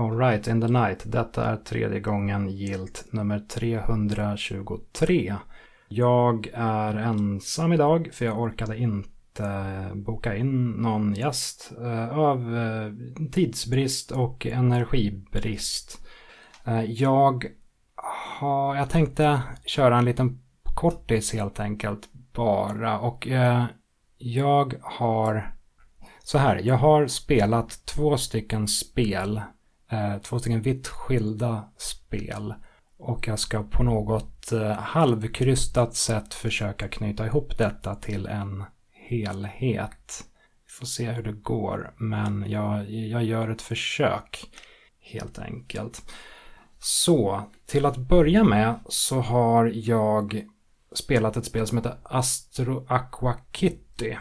Alright in the night. Detta är tredje gången gilt nummer 323. Jag är ensam idag för jag orkade inte boka in någon gäst eh, av eh, tidsbrist och energibrist. Eh, jag, har, jag tänkte köra en liten kortis helt enkelt bara och jag har så här, jag har spelat två stycken spel Eh, två stycken vitt skilda spel. Och jag ska på något eh, halvkrystat sätt försöka knyta ihop detta till en helhet. Vi får se hur det går, men jag, jag gör ett försök helt enkelt. Så, till att börja med så har jag spelat ett spel som heter Astro Aqua Kitty.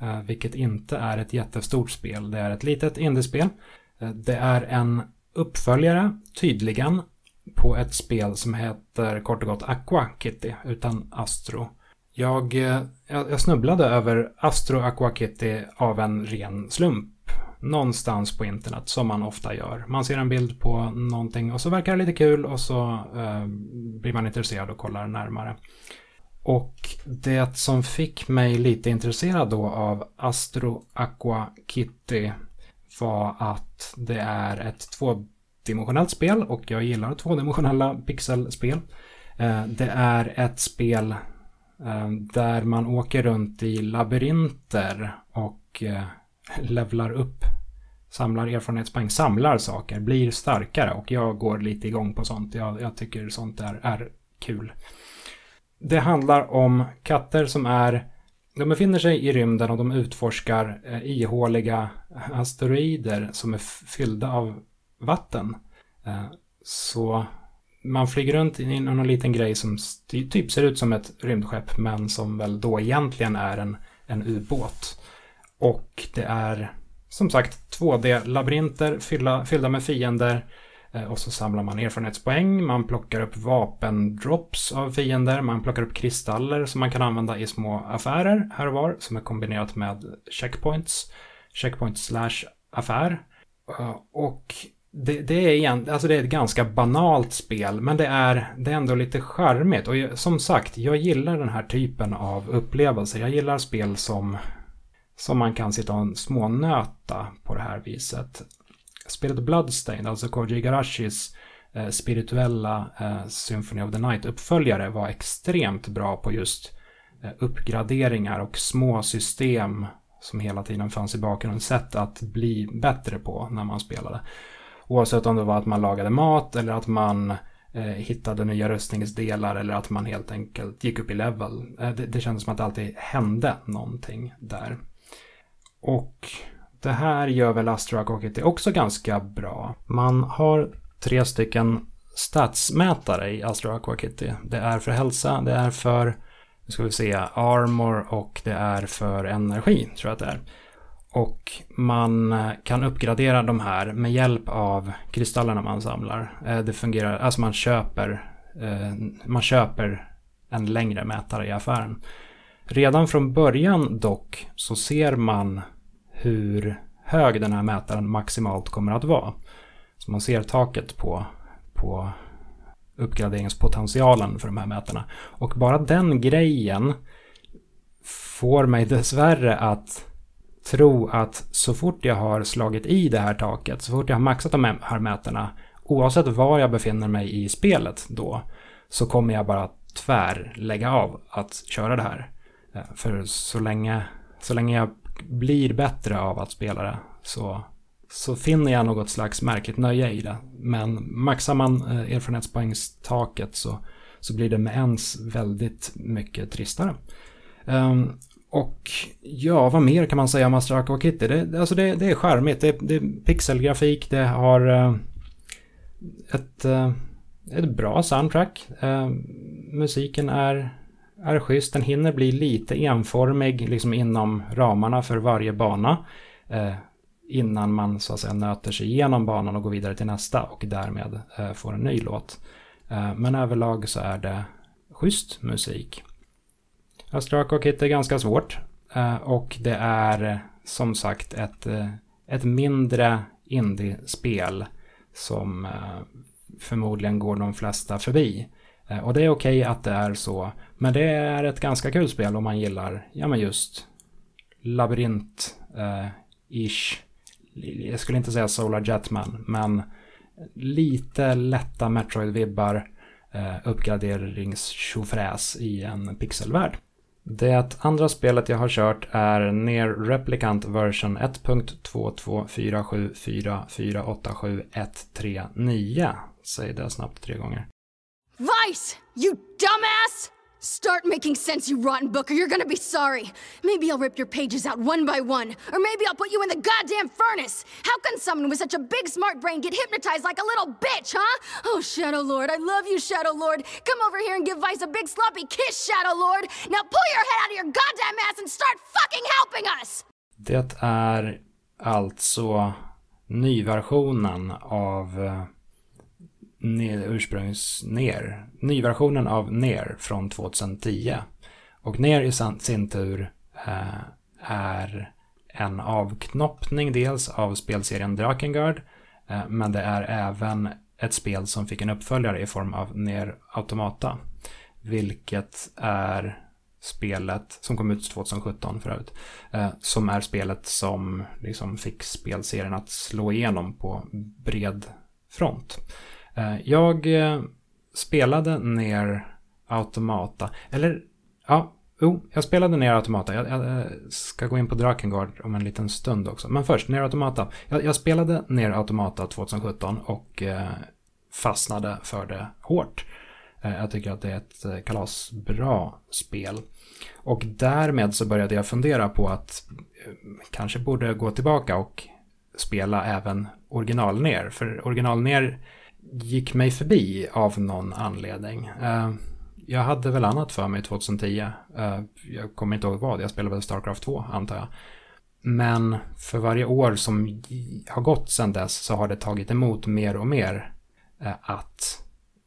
Eh, vilket inte är ett jättestort spel. Det är ett litet indiespel Eh, det är en uppföljare, tydligen, på ett spel som heter kort och gott Aqua Kitty, utan Astro. Jag, eh, jag, snubblade över Astro Aqua Kitty av en ren slump. Någonstans på internet, som man ofta gör. Man ser en bild på någonting och så verkar det lite kul och så eh, blir man intresserad och kollar närmare. Och det som fick mig lite intresserad då av Astro Aqua Kitty var att det är ett tvådimensionellt spel och jag gillar tvådimensionella pixelspel. Eh, det är ett spel eh, där man åker runt i labyrinter och eh, levlar upp, samlar erfarenhetspoäng, samlar saker, blir starkare och jag går lite igång på sånt. Jag, jag tycker sånt där är kul. Det handlar om katter som är de befinner sig i rymden och de utforskar eh, ihåliga asteroider som är fyllda av vatten. Eh, så man flyger runt i någon liten grej som typ ser ut som ett rymdskepp men som väl då egentligen är en, en ubåt. Och det är som sagt 2D-labyrinter fyllda, fyllda med fiender Eh, Eh, och så samlar man erfarenhetspoäng, man plockar upp vapendrops av fiender, man plockar upp kristaller som man kan använda i små affärer här och var, som är kombinerat med checkpoints. Checkpoint slash affär. Eh, och det, det, är igen, alltså det är ett ganska banalt spel, men det är, det är ändå lite charmigt. Och som sagt, jag gillar den här typen av upplevelser. Jag gillar spel som, som man kan sitta och smånöta på det här viset spelet Bloodstained, alltså Koji Igarashis eh, spirituella eh, Symphony of the Night-uppföljare var extremt bra på just eh, uppgraderingar och små system som hela tiden fanns i bakgrunden. Sätt att bli bättre på när man spelade. Oavsett om det var att man lagade mat eller att man eh, hittade nya röstningsdelar eller att man helt enkelt gick upp i level. Eh, det, det kändes som att det alltid hände någonting där. Och det här gör väl Astra Rocket också ganska bra. Man har tre stycken statsmätare i Astra Aqua Kitty. Det är för hälsa, det är för, nu ska vi se, armor och det är för energi, tror jag att det är. Och man eh, kan uppgradera de här med hjälp av kristallerna man samlar. Eh, det fungerar, alltså man köper, eh, man köper en längre mätare i affären. Redan från början dock så ser man hur hög den här mätaren maximalt kommer att vara. Så man ser taket på, på uppgraderingspotentialen för de här mätarna. Och bara den grejen får mig dessvärre att tro att så fort jag har slagit i det här taket, så fort jag har maxat de här mätarna, oavsett var jag befinner mig i spelet då, så kommer jag bara tvär lägga av att köra det här. Eh, för så länge, så länge jag blir bättre av att spela det så, så finner jag något slags märkligt nöje i det. Men maxar man eh, erfarenhetspoängstaket så, så blir det med ens väldigt mycket tristare. Um, och ja, vad mer kan man säga om Master Aqua Kitty? Det, alltså det, det är charmigt, det, det är pixelgrafik, det har uh, ett, uh, ett bra soundtrack. Uh, musiken är är schysst. Den hinner bli lite enformig liksom inom ramarna för varje bana. Eh, innan man så att säga nöter sig igenom banan och går vidare till nästa och därmed eh, får en ny låt. Eh, men överlag så är det schysst musik. Astrak och Kit är ganska svårt eh, och det är som sagt ett, eh, ett mindre indie-spel som eh, förmodligen går de flesta förbi. Eh, och det är okej okay att det är så. Men det är ett ganska kul spel om man gillar, ja men just labyrint-ish. Eh, jag skulle inte säga Solar Jetman, men lite lätta Metroid-vibbar, eh, uppgraderings i en pixelvärld. Det andra spelet jag har kört är Near Replicant version 1.22474487139. Säg det snabbt tre gånger. Vice! You dumbass! Start making sense, you rotten book, or you're gonna be sorry. Maybe I'll rip your pages out one by one, or maybe I'll put you in the goddamn furnace. How can someone with such a big smart brain get hypnotized like a little bitch, huh? Oh, Shadow Lord, I love you, Shadow Lord. Come over here and give Vice a big sloppy kiss, Shadow Lord. Now pull your head out of your goddamn ass and start fucking helping us! Det är alltså nyversionen av eh, ursprungs ner, nyversionen av ner från 2010. Och ner i sin tur eh, är en avknoppning dels av spelserien Drakengard, eh, men det är även ett spel som fick en uppföljare i form av Ner Automata, vilket är spelet, som kom ut 2017 förut, eh, som är spelet som liksom fick spelserien att slå igenom på bred front. Eh, jag eh, spelade ner Automata, eller ja, jo, jag spelade ner Automata. Jag, jag, eh, ska gå in på Drakengard om en liten stund också. Men först, ner Automata. Jag, jag spelade ner Automata 2017 och fastnade för det hårt. Jag tycker att det är ett kalasbra spel. Och därmed så började jag fundera på att kanske borde gå tillbaka och spela även original ner. För original ner gick mig förbi av någon anledning. Eh, jag hade väl annat för mig 2010. Eh, jag kommer inte ihåg vad, jag spelade väl Starcraft 2 antar jag. Men för varje år som har gått sedan dess så har det tagit emot mer och mer eh, att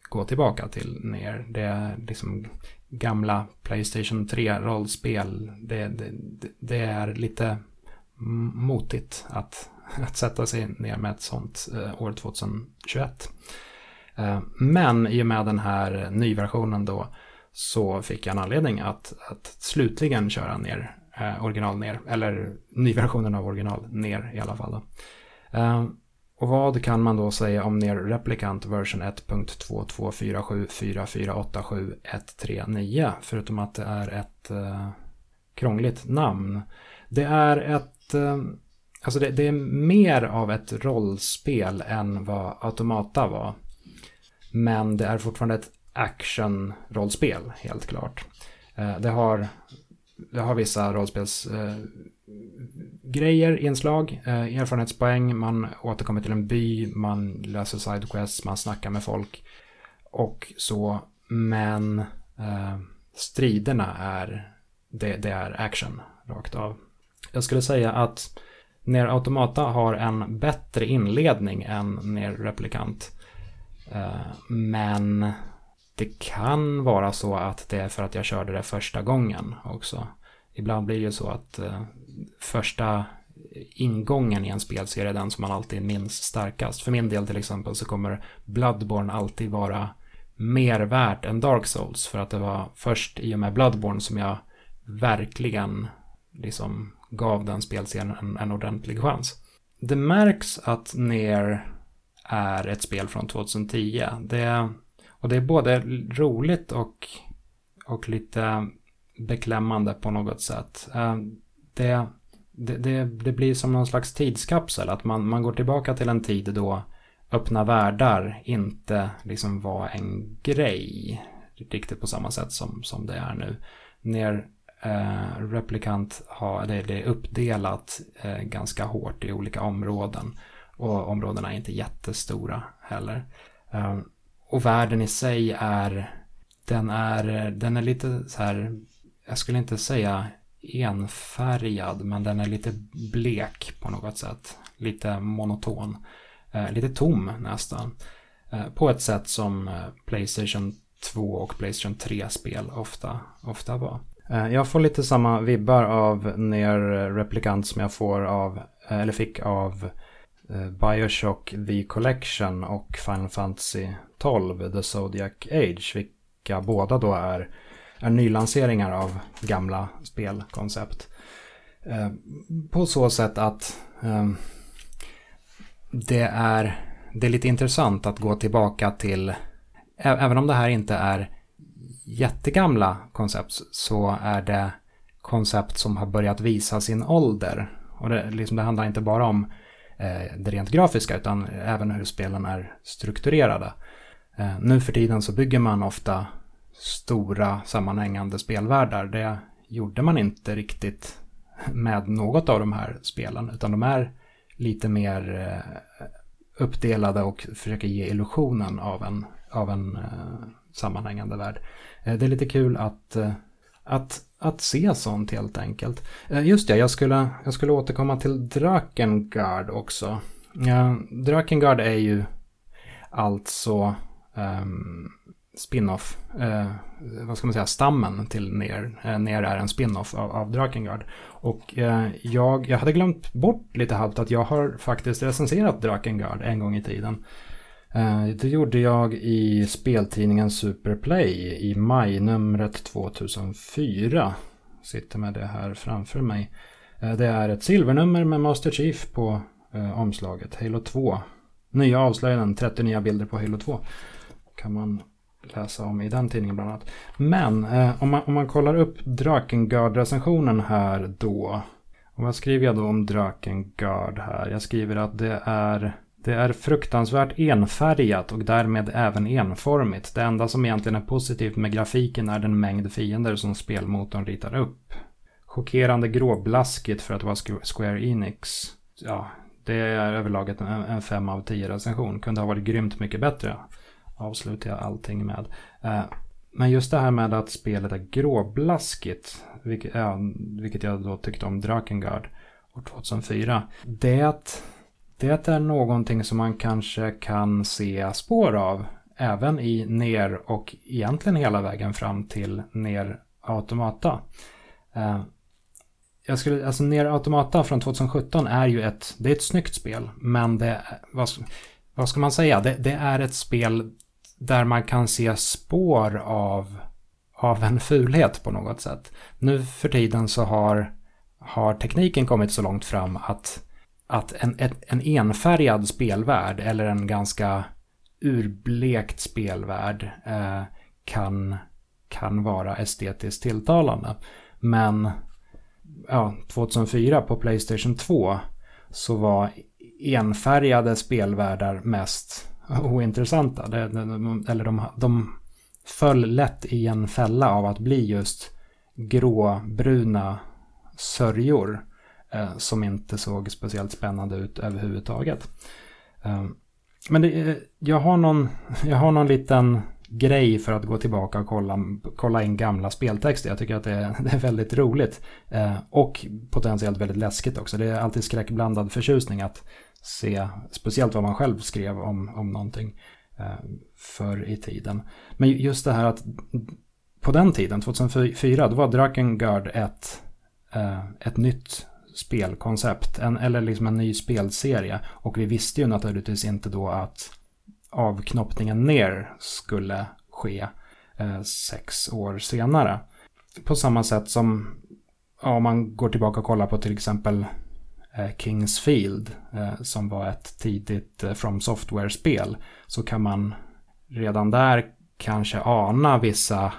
gå tillbaka till ner. Det är liksom gamla Playstation 3-rollspel. Det, det, det, är lite motigt att att sätta sig ner med ett sånt eh, år 2021. Eh, men i och med den här nyversionen då så fick jag en anledning att, att slutligen köra ner eh, original ner, eller nyversionen av original ner i alla fall. Då. Eh, och vad kan man då säga om ner Replicant version 1.22474487139 förutom att det är ett eh, krångligt namn. Det är ett eh, Alltså det, det, är mer av ett rollspel än vad Automata var. Men det är fortfarande ett action-rollspel, helt klart. Eh, det har, det har vissa rollspelsgrejer, eh, inslag, eh, erfarenhetspoäng, man återkommer till en by, man löser sidequests, man snackar med folk och så. Men eh, striderna är, det, det är action rakt av. Jag skulle säga att Ner Automata har en bättre inledning än Ner Replikant. Eh, men det kan vara så att det är för att jag körde det första gången också. Ibland blir det ju så att eh, första ingången i en spelserie är den som man alltid minns starkast. För min del till exempel så kommer Bloodborne alltid vara mer värt än Dark Souls. För att det var först i och med Bloodborne som jag verkligen liksom gav den spelscenen en, en ordentlig chans. Det märks att Ner är ett spel från 2010. Det, och det är både roligt och, och lite beklämmande på något sätt. Eh, det, det, det, det, blir som någon slags tidskapsel, att man, man går tillbaka till en tid då öppna världar inte liksom var en grej riktigt på samma sätt som, som det är nu. Ner eh, Replicant har, det, det är uppdelat eh, ganska hårt i olika områden. Och områdena är inte jättestora heller. Eh, och världen i sig är, den är, den är lite så här, jag skulle inte säga enfärgad, men den är lite blek på något sätt. Lite monoton. Eh, lite tom nästan. Eh, på ett sätt som eh, Playstation 2 och Playstation 3-spel ofta, ofta var. Eh, jag får lite samma vibbar av ner eh, replikant som jag får av, eh, eller fick av Bioshock The Collection och Final Fantasy 12 The Zodiac Age. Vilka båda då är, är nylanseringar av gamla spelkoncept. På så sätt att ehm, det, är, det är lite intressant att gå tillbaka till, även om det här inte är jättegamla koncept så är det koncept som har börjat visa sin ålder. Och det, liksom, det handlar inte bara om eh, det rent grafiska utan även hur spelen är strukturerade. Eh, nu för tiden så bygger man ofta stora sammanhängande spelvärldar. Det gjorde man inte riktigt med något av de här spelen utan de är lite mer eh, uppdelade och försöker ge illusionen av en, av en eh, sammanhängande värld. Eh, det är lite kul att, eh, att, att se sånt helt enkelt. Eh, just det, jag skulle, jag skulle återkomma till Drakengard också. Drakengard är ju alltså um, spin-off, eh, vad ska man säga, stammen till Ner. Eh, Ner är en spin-off av, av Drakengard. Och eh, jag, jag hade glömt bort lite halvt att jag har faktiskt recenserat Drakengard en gång i tiden. Eh, det gjorde jag i speltidningen Superplay i majnumret 2004. Sitter med det här framför mig. Eh, det är ett silvernummer med Master Chief på eh, omslaget, Halo 2. Nya avslöjanden, 30 nya bilder på Halo 2. Kan man läsa om i den tidningen bland annat. Men om, man, om man kollar upp Drakengard-recensionen här då. Och vad skriver jag då om Drakengard här? Jag skriver att det är det är fruktansvärt enfärgat och därmed även enformigt. Det enda som egentligen är positivt med grafiken är den mängd fiender som spelmotorn ritar upp. Chockerande gråblaskigt för att vara Square Enix. Ja, det är överlag en 5 av 10 recension. Kunde ha varit grymt mycket bättre. Avslutar jag allting med. Eh, men just det här med att spelet är gråblaskigt. Vilket, ja, vilket jag då tyckte om Drakengard år 2004. Det det är någonting som man kanske kan se spår av även i ner och egentligen hela vägen fram till ner automata. Eh, jag skulle, alltså ner automata från 2017 är ju ett, det är ett snyggt spel, men det, vad, vad ska man säga, det, det är ett spel där man kan se spår av, av en fulhet på något sätt. Nu för tiden så har, har tekniken kommit så långt fram att att en, en enfärgad spelvärld eller en ganska urblekt spelvärld eh, kan, kan vara estetiskt tilltalande. Men ja, 2004 på Playstation 2 så var enfärgade spelvärldar mest ointressanta. Det, eller de, de föll lätt i en fälla av att bli just gråbruna sörjor Eh, som inte såg speciellt spännande ut överhuvudtaget. Eh, men det, eh, jag, har någon, jag har någon liten grej för att gå tillbaka och kolla, kolla in gamla speltexter. Jag tycker att det är, det är väldigt roligt. Eh, och potentiellt väldigt läskigt också. Det är alltid skräckblandad förtjusning att se, speciellt vad man själv skrev om, om någonting eh, förr i tiden. Men just det här att på den tiden, 2004, då var Drakengard ett, eh, ett nytt spelkoncept, en, eller liksom en ny spelserie. Och vi visste ju naturligtvis inte då att avknoppningen ner skulle ske eh, sex år senare. På samma sätt som ja, om man går tillbaka och kollar på till exempel eh, Kingsfield eh, som var ett tidigt eh, From Software-spel så kan man redan där kanske ana vissa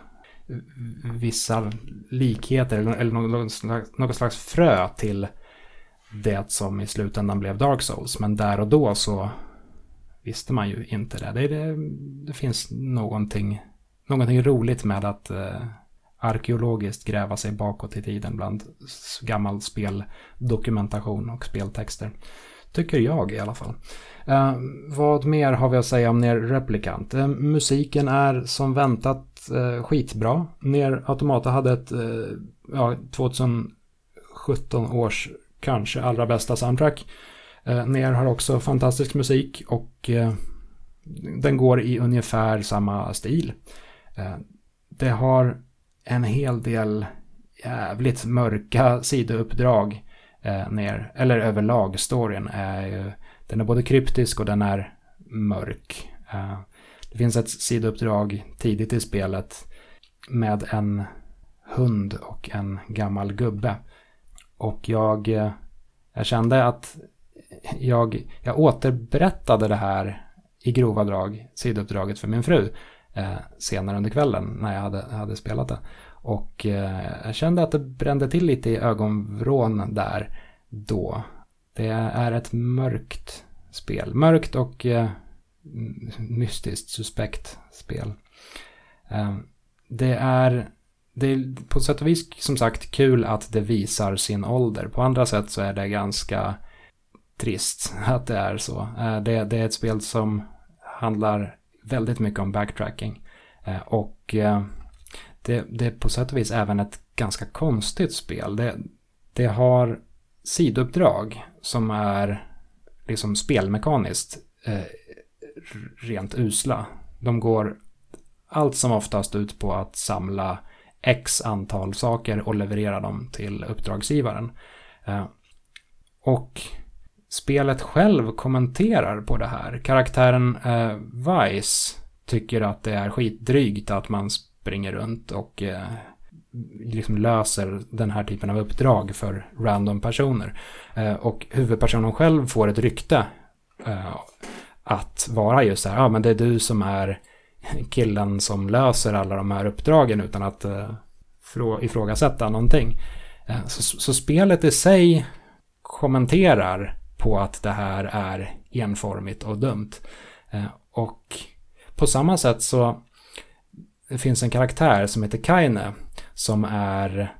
vissa likheter eller något slags, något slags frö till det som i slutändan blev Dark Souls. Men där och då så visste man ju inte det. Det, det, det finns någonting, någonting roligt med att eh, arkeologiskt gräva sig bakåt i tiden bland gammal speldokumentation och speltexter. Tycker jag i alla fall. Eh, vad mer har vi att säga om Ner Replicant? Eh, musiken är som väntat eh, skitbra. Ner Automata hade ett eh, ja, 2017 års kanske allra bästa soundtrack. Eh, Ner har också fantastisk musik och eh, den går i ungefär samma stil. Eh, det har en hel del jävligt mörka sidouppdrag eh, ner, eller överlag storyn är ju, den är både kryptisk och den är mörk. Eh, det finns ett sidouppdrag tidigt i spelet med en hund och en gammal gubbe. Och jag, eh, jag kände att jag, jag återberättade det här i grova drag, sidouppdraget för min fru, eh, senare under kvällen när jag hade, hade spelat det. Och eh, jag kände att det brände till lite i ögonvrån där då. Det är ett mörkt spel. Mörkt och eh, mystiskt, suspekt spel. Ehm, det är det är på sätt och vis som sagt kul att det visar sin ålder. På andra sätt så är det ganska trist att det är så. Ehm, det, det är ett spel som handlar väldigt mycket om backtracking. Ehm, och det, det är på sätt och vis även ett ganska konstigt spel. Det, det har sidouppdrag som är liksom spelmekaniskt eh, rent usla. De går allt som oftast ut på att samla x antal saker och leverera dem till uppdragsgivaren. Eh, och spelet själv kommenterar på det här. Karaktären eh, Vice tycker att det är skitdrygt att man springer runt och eh, liksom löser den här typen av uppdrag för random personer. Eh, och huvudpersonen själv får ett rykte eh, att vara just så här, ja men det är du som är killen som löser alla de här uppdragen utan att eh, ifrågasätta någonting. Eh, så, så spelet i sig kommenterar på att det här är enformigt och dumt. Eh, och på samma sätt så det finns en karaktär som heter Kaine som är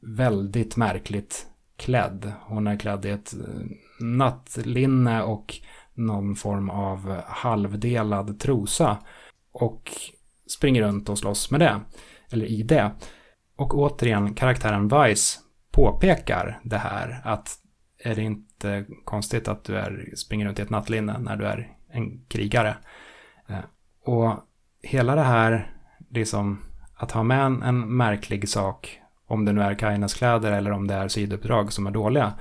väldigt märkligt klädd. Hon är klädd i ett eh, nattlinne och någon form av halvdelad trosa. Och springer runt och slåss med det. Eller i det. Och återigen, karaktären Vice påpekar det här att är det inte konstigt att du är, springer runt i ett nattlinne när du är en krigare. Eh, och hela det här, liksom att ha med en, en märklig sak, om det nu är Kainas kläder eller om det är sidouppdrag som är dåliga,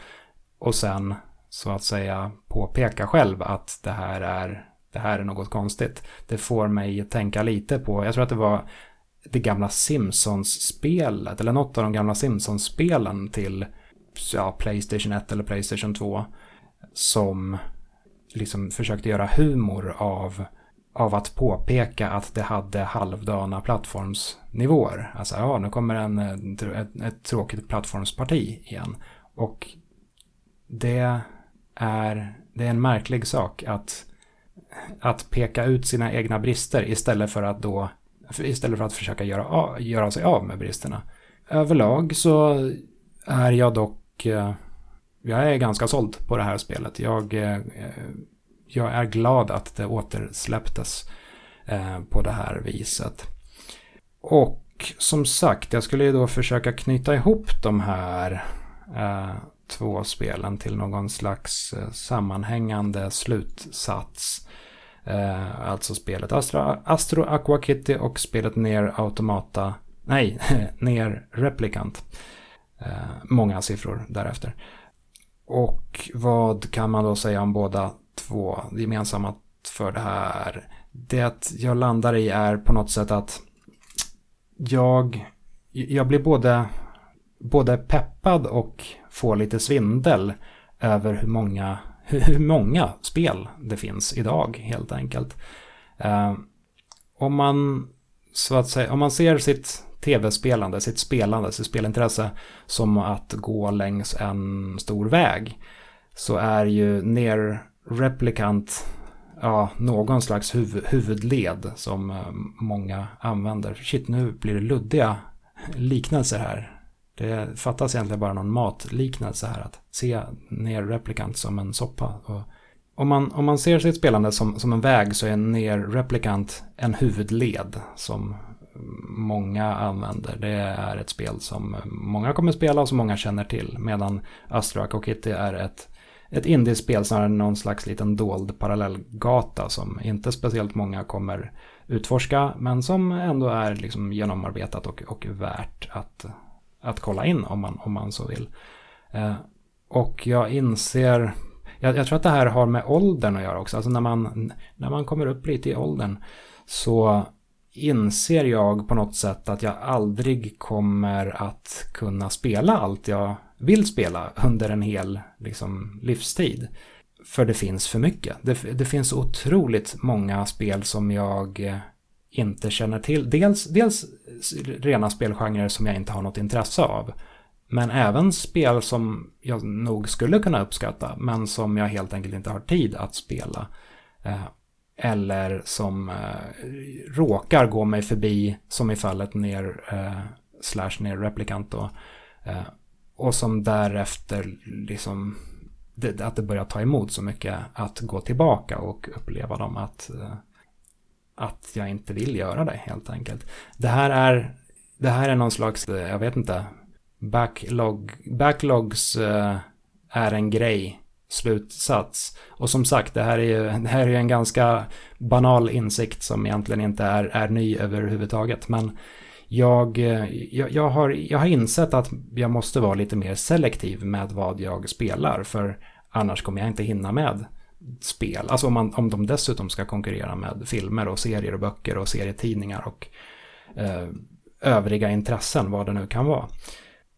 och sen så att säga påpeka själv att det här är, det här är något konstigt. Det får mig tänka lite på, jag tror att det var det gamla Simpsons-spelet, eller något av de gamla Simpsons-spelen till ja, Playstation 1 eller Playstation 2 som liksom försökte göra humor av, av att påpeka att det hade halvdana plattformsnivåer. Alltså, ja, nu kommer en, ett, ett tråkigt plattformsparti igen. Och det är, det är en märklig sak att, att peka ut sina egna brister istället för att då istället för att försöka göra, göra sig av med bristerna. Överlag så är jag dock eh, jag är ganska såld på det här spelet. Jag, eh, jag är glad att det återsläpptes eh, på det här viset. Och som sagt, jag skulle ju då försöka knyta ihop de här två spelen till någon slags eh, sammanhängande slutsats. Eh, alltså spelet Astro, Astro Aqua Kitty och spelet Ner Automata, nej, Ner Replicant. Eh, många siffror därefter. Och vad kan man då säga om båda två? Gemensamma för det här, det jag landar i är på något sätt att jag, jag blir både, både peppad och får lite svindel över hur många, hur många spel det finns idag helt enkelt. Eh, om man så att säga, om man ser sitt tv-spelande, sitt spelande, sitt spelintresse som att gå längs en stor väg så är ju ner replikant ja, någon slags huv huvudled som eh, många använder. Shit, nu blir det luddiga liknelser här. Det fattas egentligen bara någon matliknelse här. Att se ner replikant som en soppa. Och om, man, om man ser sitt spelande som, som en väg så är ner replikant en huvudled som många använder. Det är ett spel som många kommer spela och som många känner till. Medan Astrak och Kitty är ett, ett indiespel snarare än någon slags liten dold parallellgata som inte speciellt många kommer utforska. Men som ändå är liksom genomarbetat och, och värt att, att kolla in om man, om man så vill. Eh, och jag inser, jag, jag, tror att det här har med åldern att göra också. Alltså när man, när man kommer upp lite i åldern så inser jag på något sätt att jag aldrig kommer att kunna spela allt jag vill spela under en hel liksom, livstid. För det finns för mycket. Det, det finns otroligt många spel som jag eh, inte känner till. Dels, dels rena spelgenrer som jag inte har något intresse av. Men även spel som jag nog skulle kunna uppskatta men som jag helt enkelt inte har tid att spela. Eh, eller som eh, råkar gå mig förbi som i fallet ner eh, slash ner replikant då. Eh, och som därefter liksom det, att det börjar ta emot så mycket att gå tillbaka och uppleva dem att eh, att jag inte vill göra det helt enkelt. Det här är det här är någon slags, eh, jag vet inte, backlog, backlogs uh, är en grej slutsats. Och som sagt, det här är ju, det här är en ganska banal insikt som egentligen inte är, är ny överhuvudtaget. Men jag, eh, jag, jag, har, jag har insett att jag måste vara lite mer selektiv med vad jag spelar. För annars kommer jag inte hinna med spel. Alltså om, man, om de dessutom ska konkurrera med filmer och serier och böcker och serietidningar och eh, övriga intressen, vad det nu kan vara.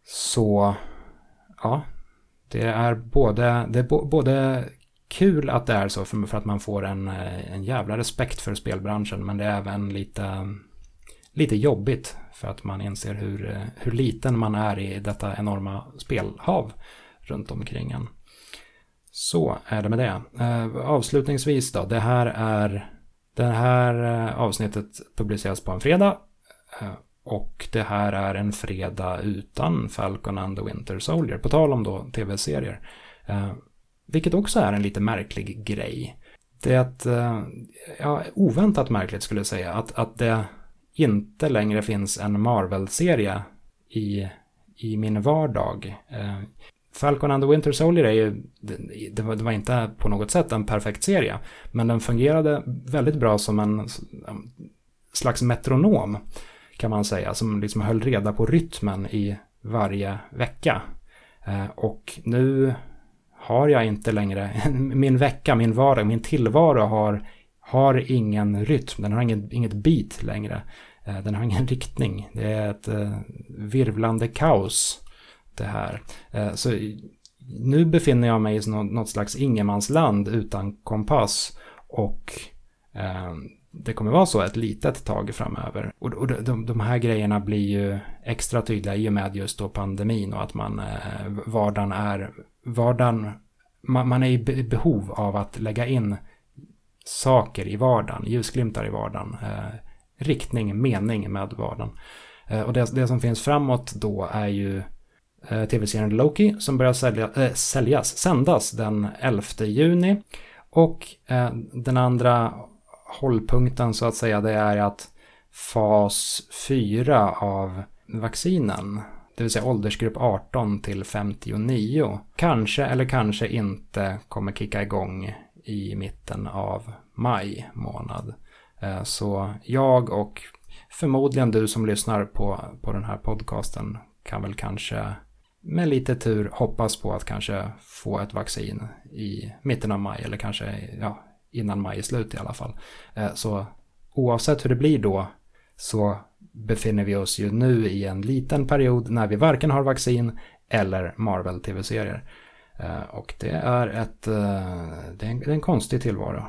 Så ja, det är både, det är både kul att det är så för, för att man får en, eh, en jävla respekt för spelbranschen men det är även lite, lite jobbigt för att man inser hur, eh, hur liten man är i detta enorma spelhav runt omkring en. Så är det med det. Eh, avslutningsvis då, det här är det här eh, avsnittet publiceras på en fredag eh, och det här är en fredag utan Falcon and the Winter Soldier. På tal om då tv-serier. Vilket också är en lite märklig grej. Det är att, ja, oväntat märkligt skulle jag säga, att, att det inte längre finns en Marvel-serie i, i min vardag. Falcon and the Winter Soldier är ju, det var, det var, inte på något sätt en perfekt serie, men den fungerade väldigt bra som en slags metronom kan man säga, som liksom höll reda på rytmen i varje vecka. Eh, och nu har jag inte längre, min vecka, min vardag, min tillvaro har, har ingen rytm, den har inget, inget beat längre. Eh, den har ingen riktning, det är ett eh, virvlande kaos det här. Eh, så nu befinner jag mig i något slags ingenmansland utan kompass och eh, det kommer vara så ett litet tag framöver. Och, och de, de här grejerna blir ju extra tydliga i och med just då pandemin och att man eh, vardagen är, vardagen, man, man är i behov av att lägga in saker i vardagen, ljusglimtar i vardagen, riktning, mening med vardagen. Och det, det som finns framåt då är ju Eh, tv-serien Loki som börjar sälja, äh, säljas, sändas den 11 juni. Och eh, den andra hållpunkten så att säga det är att fas 4 av vaccinen, det vill säga åldersgrupp 18 till 59, kanske eller kanske inte kommer kicka igång i mitten av maj månad. Eh, så jag och förmodligen du som lyssnar på, på den här podcasten kan väl kanske med lite tur hoppas på att kanske få ett vaccin i mitten av maj eller kanske ja, innan maj är slut i alla fall. Eh, så oavsett hur det blir då så befinner vi oss ju nu i en liten period när vi varken har vaccin eller Marvel-tv-serier. Eh, och det är, ett, eh, det är, en, det är en konstig tillvaro.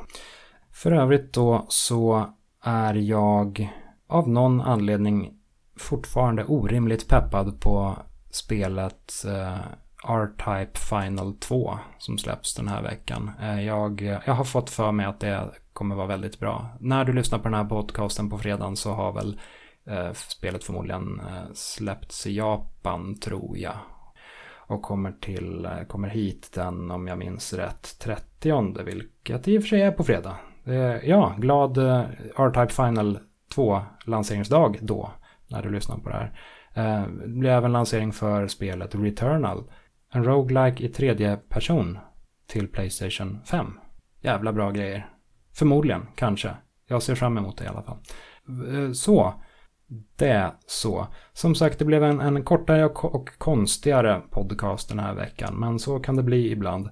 För övrigt då så är jag av någon anledning fortfarande orimligt peppad på spelet eh, R-Type Final 2 som släpps den här veckan. Eh, jag, jag har fått för mig att det kommer vara väldigt bra. När du lyssnar på den här podcasten på fredagen så har väl eh, spelet förmodligen eh, släppts i Japan tror jag. Och kommer, till, eh, kommer hit den, om jag minns rätt, 30 vilket i och för sig är på fredag. Eh, ja, glad R-Type Final 2 lanseringsdag då, när du lyssnar på det här. Eh, det blir även lansering för spelet Returnal en roguelike i tredje person till Playstation 5. Jävla bra grejer. Förmodligen, kanske. Jag ser fram emot det i alla fall. Eh, så, det så. Som sagt, det blev en, en kortare och, och, konstigare podcast den här veckan. Men så kan det bli ibland.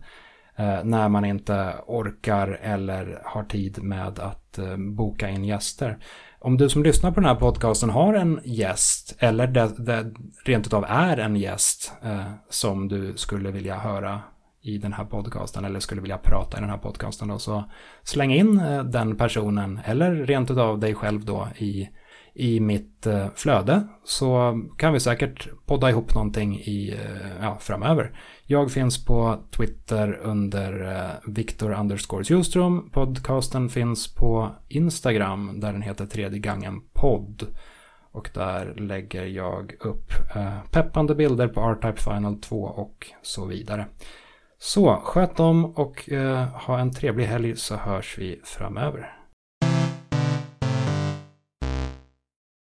Eh, när man inte orkar eller har tid med att eh, boka in gäster. Om du som lyssnar på den här podcasten har en gäst eller det, det rent utav är en gäst eh, som du skulle vilja höra i den här podcasten eller skulle vilja prata i den här podcasten då, så släng in eh, den personen eller rent utav dig själv då i i mitt eh, flöde så kan vi säkert podda ihop någonting i, eh, ja, framöver. Jag finns på Twitter under eh, Victor underscore Podcasten finns på Instagram där den heter Tredje gången podd. Och där lägger jag upp peppande bilder på R-Type Final 2 och så vidare. Så sköt om och ha en trevlig helg så hörs vi framöver.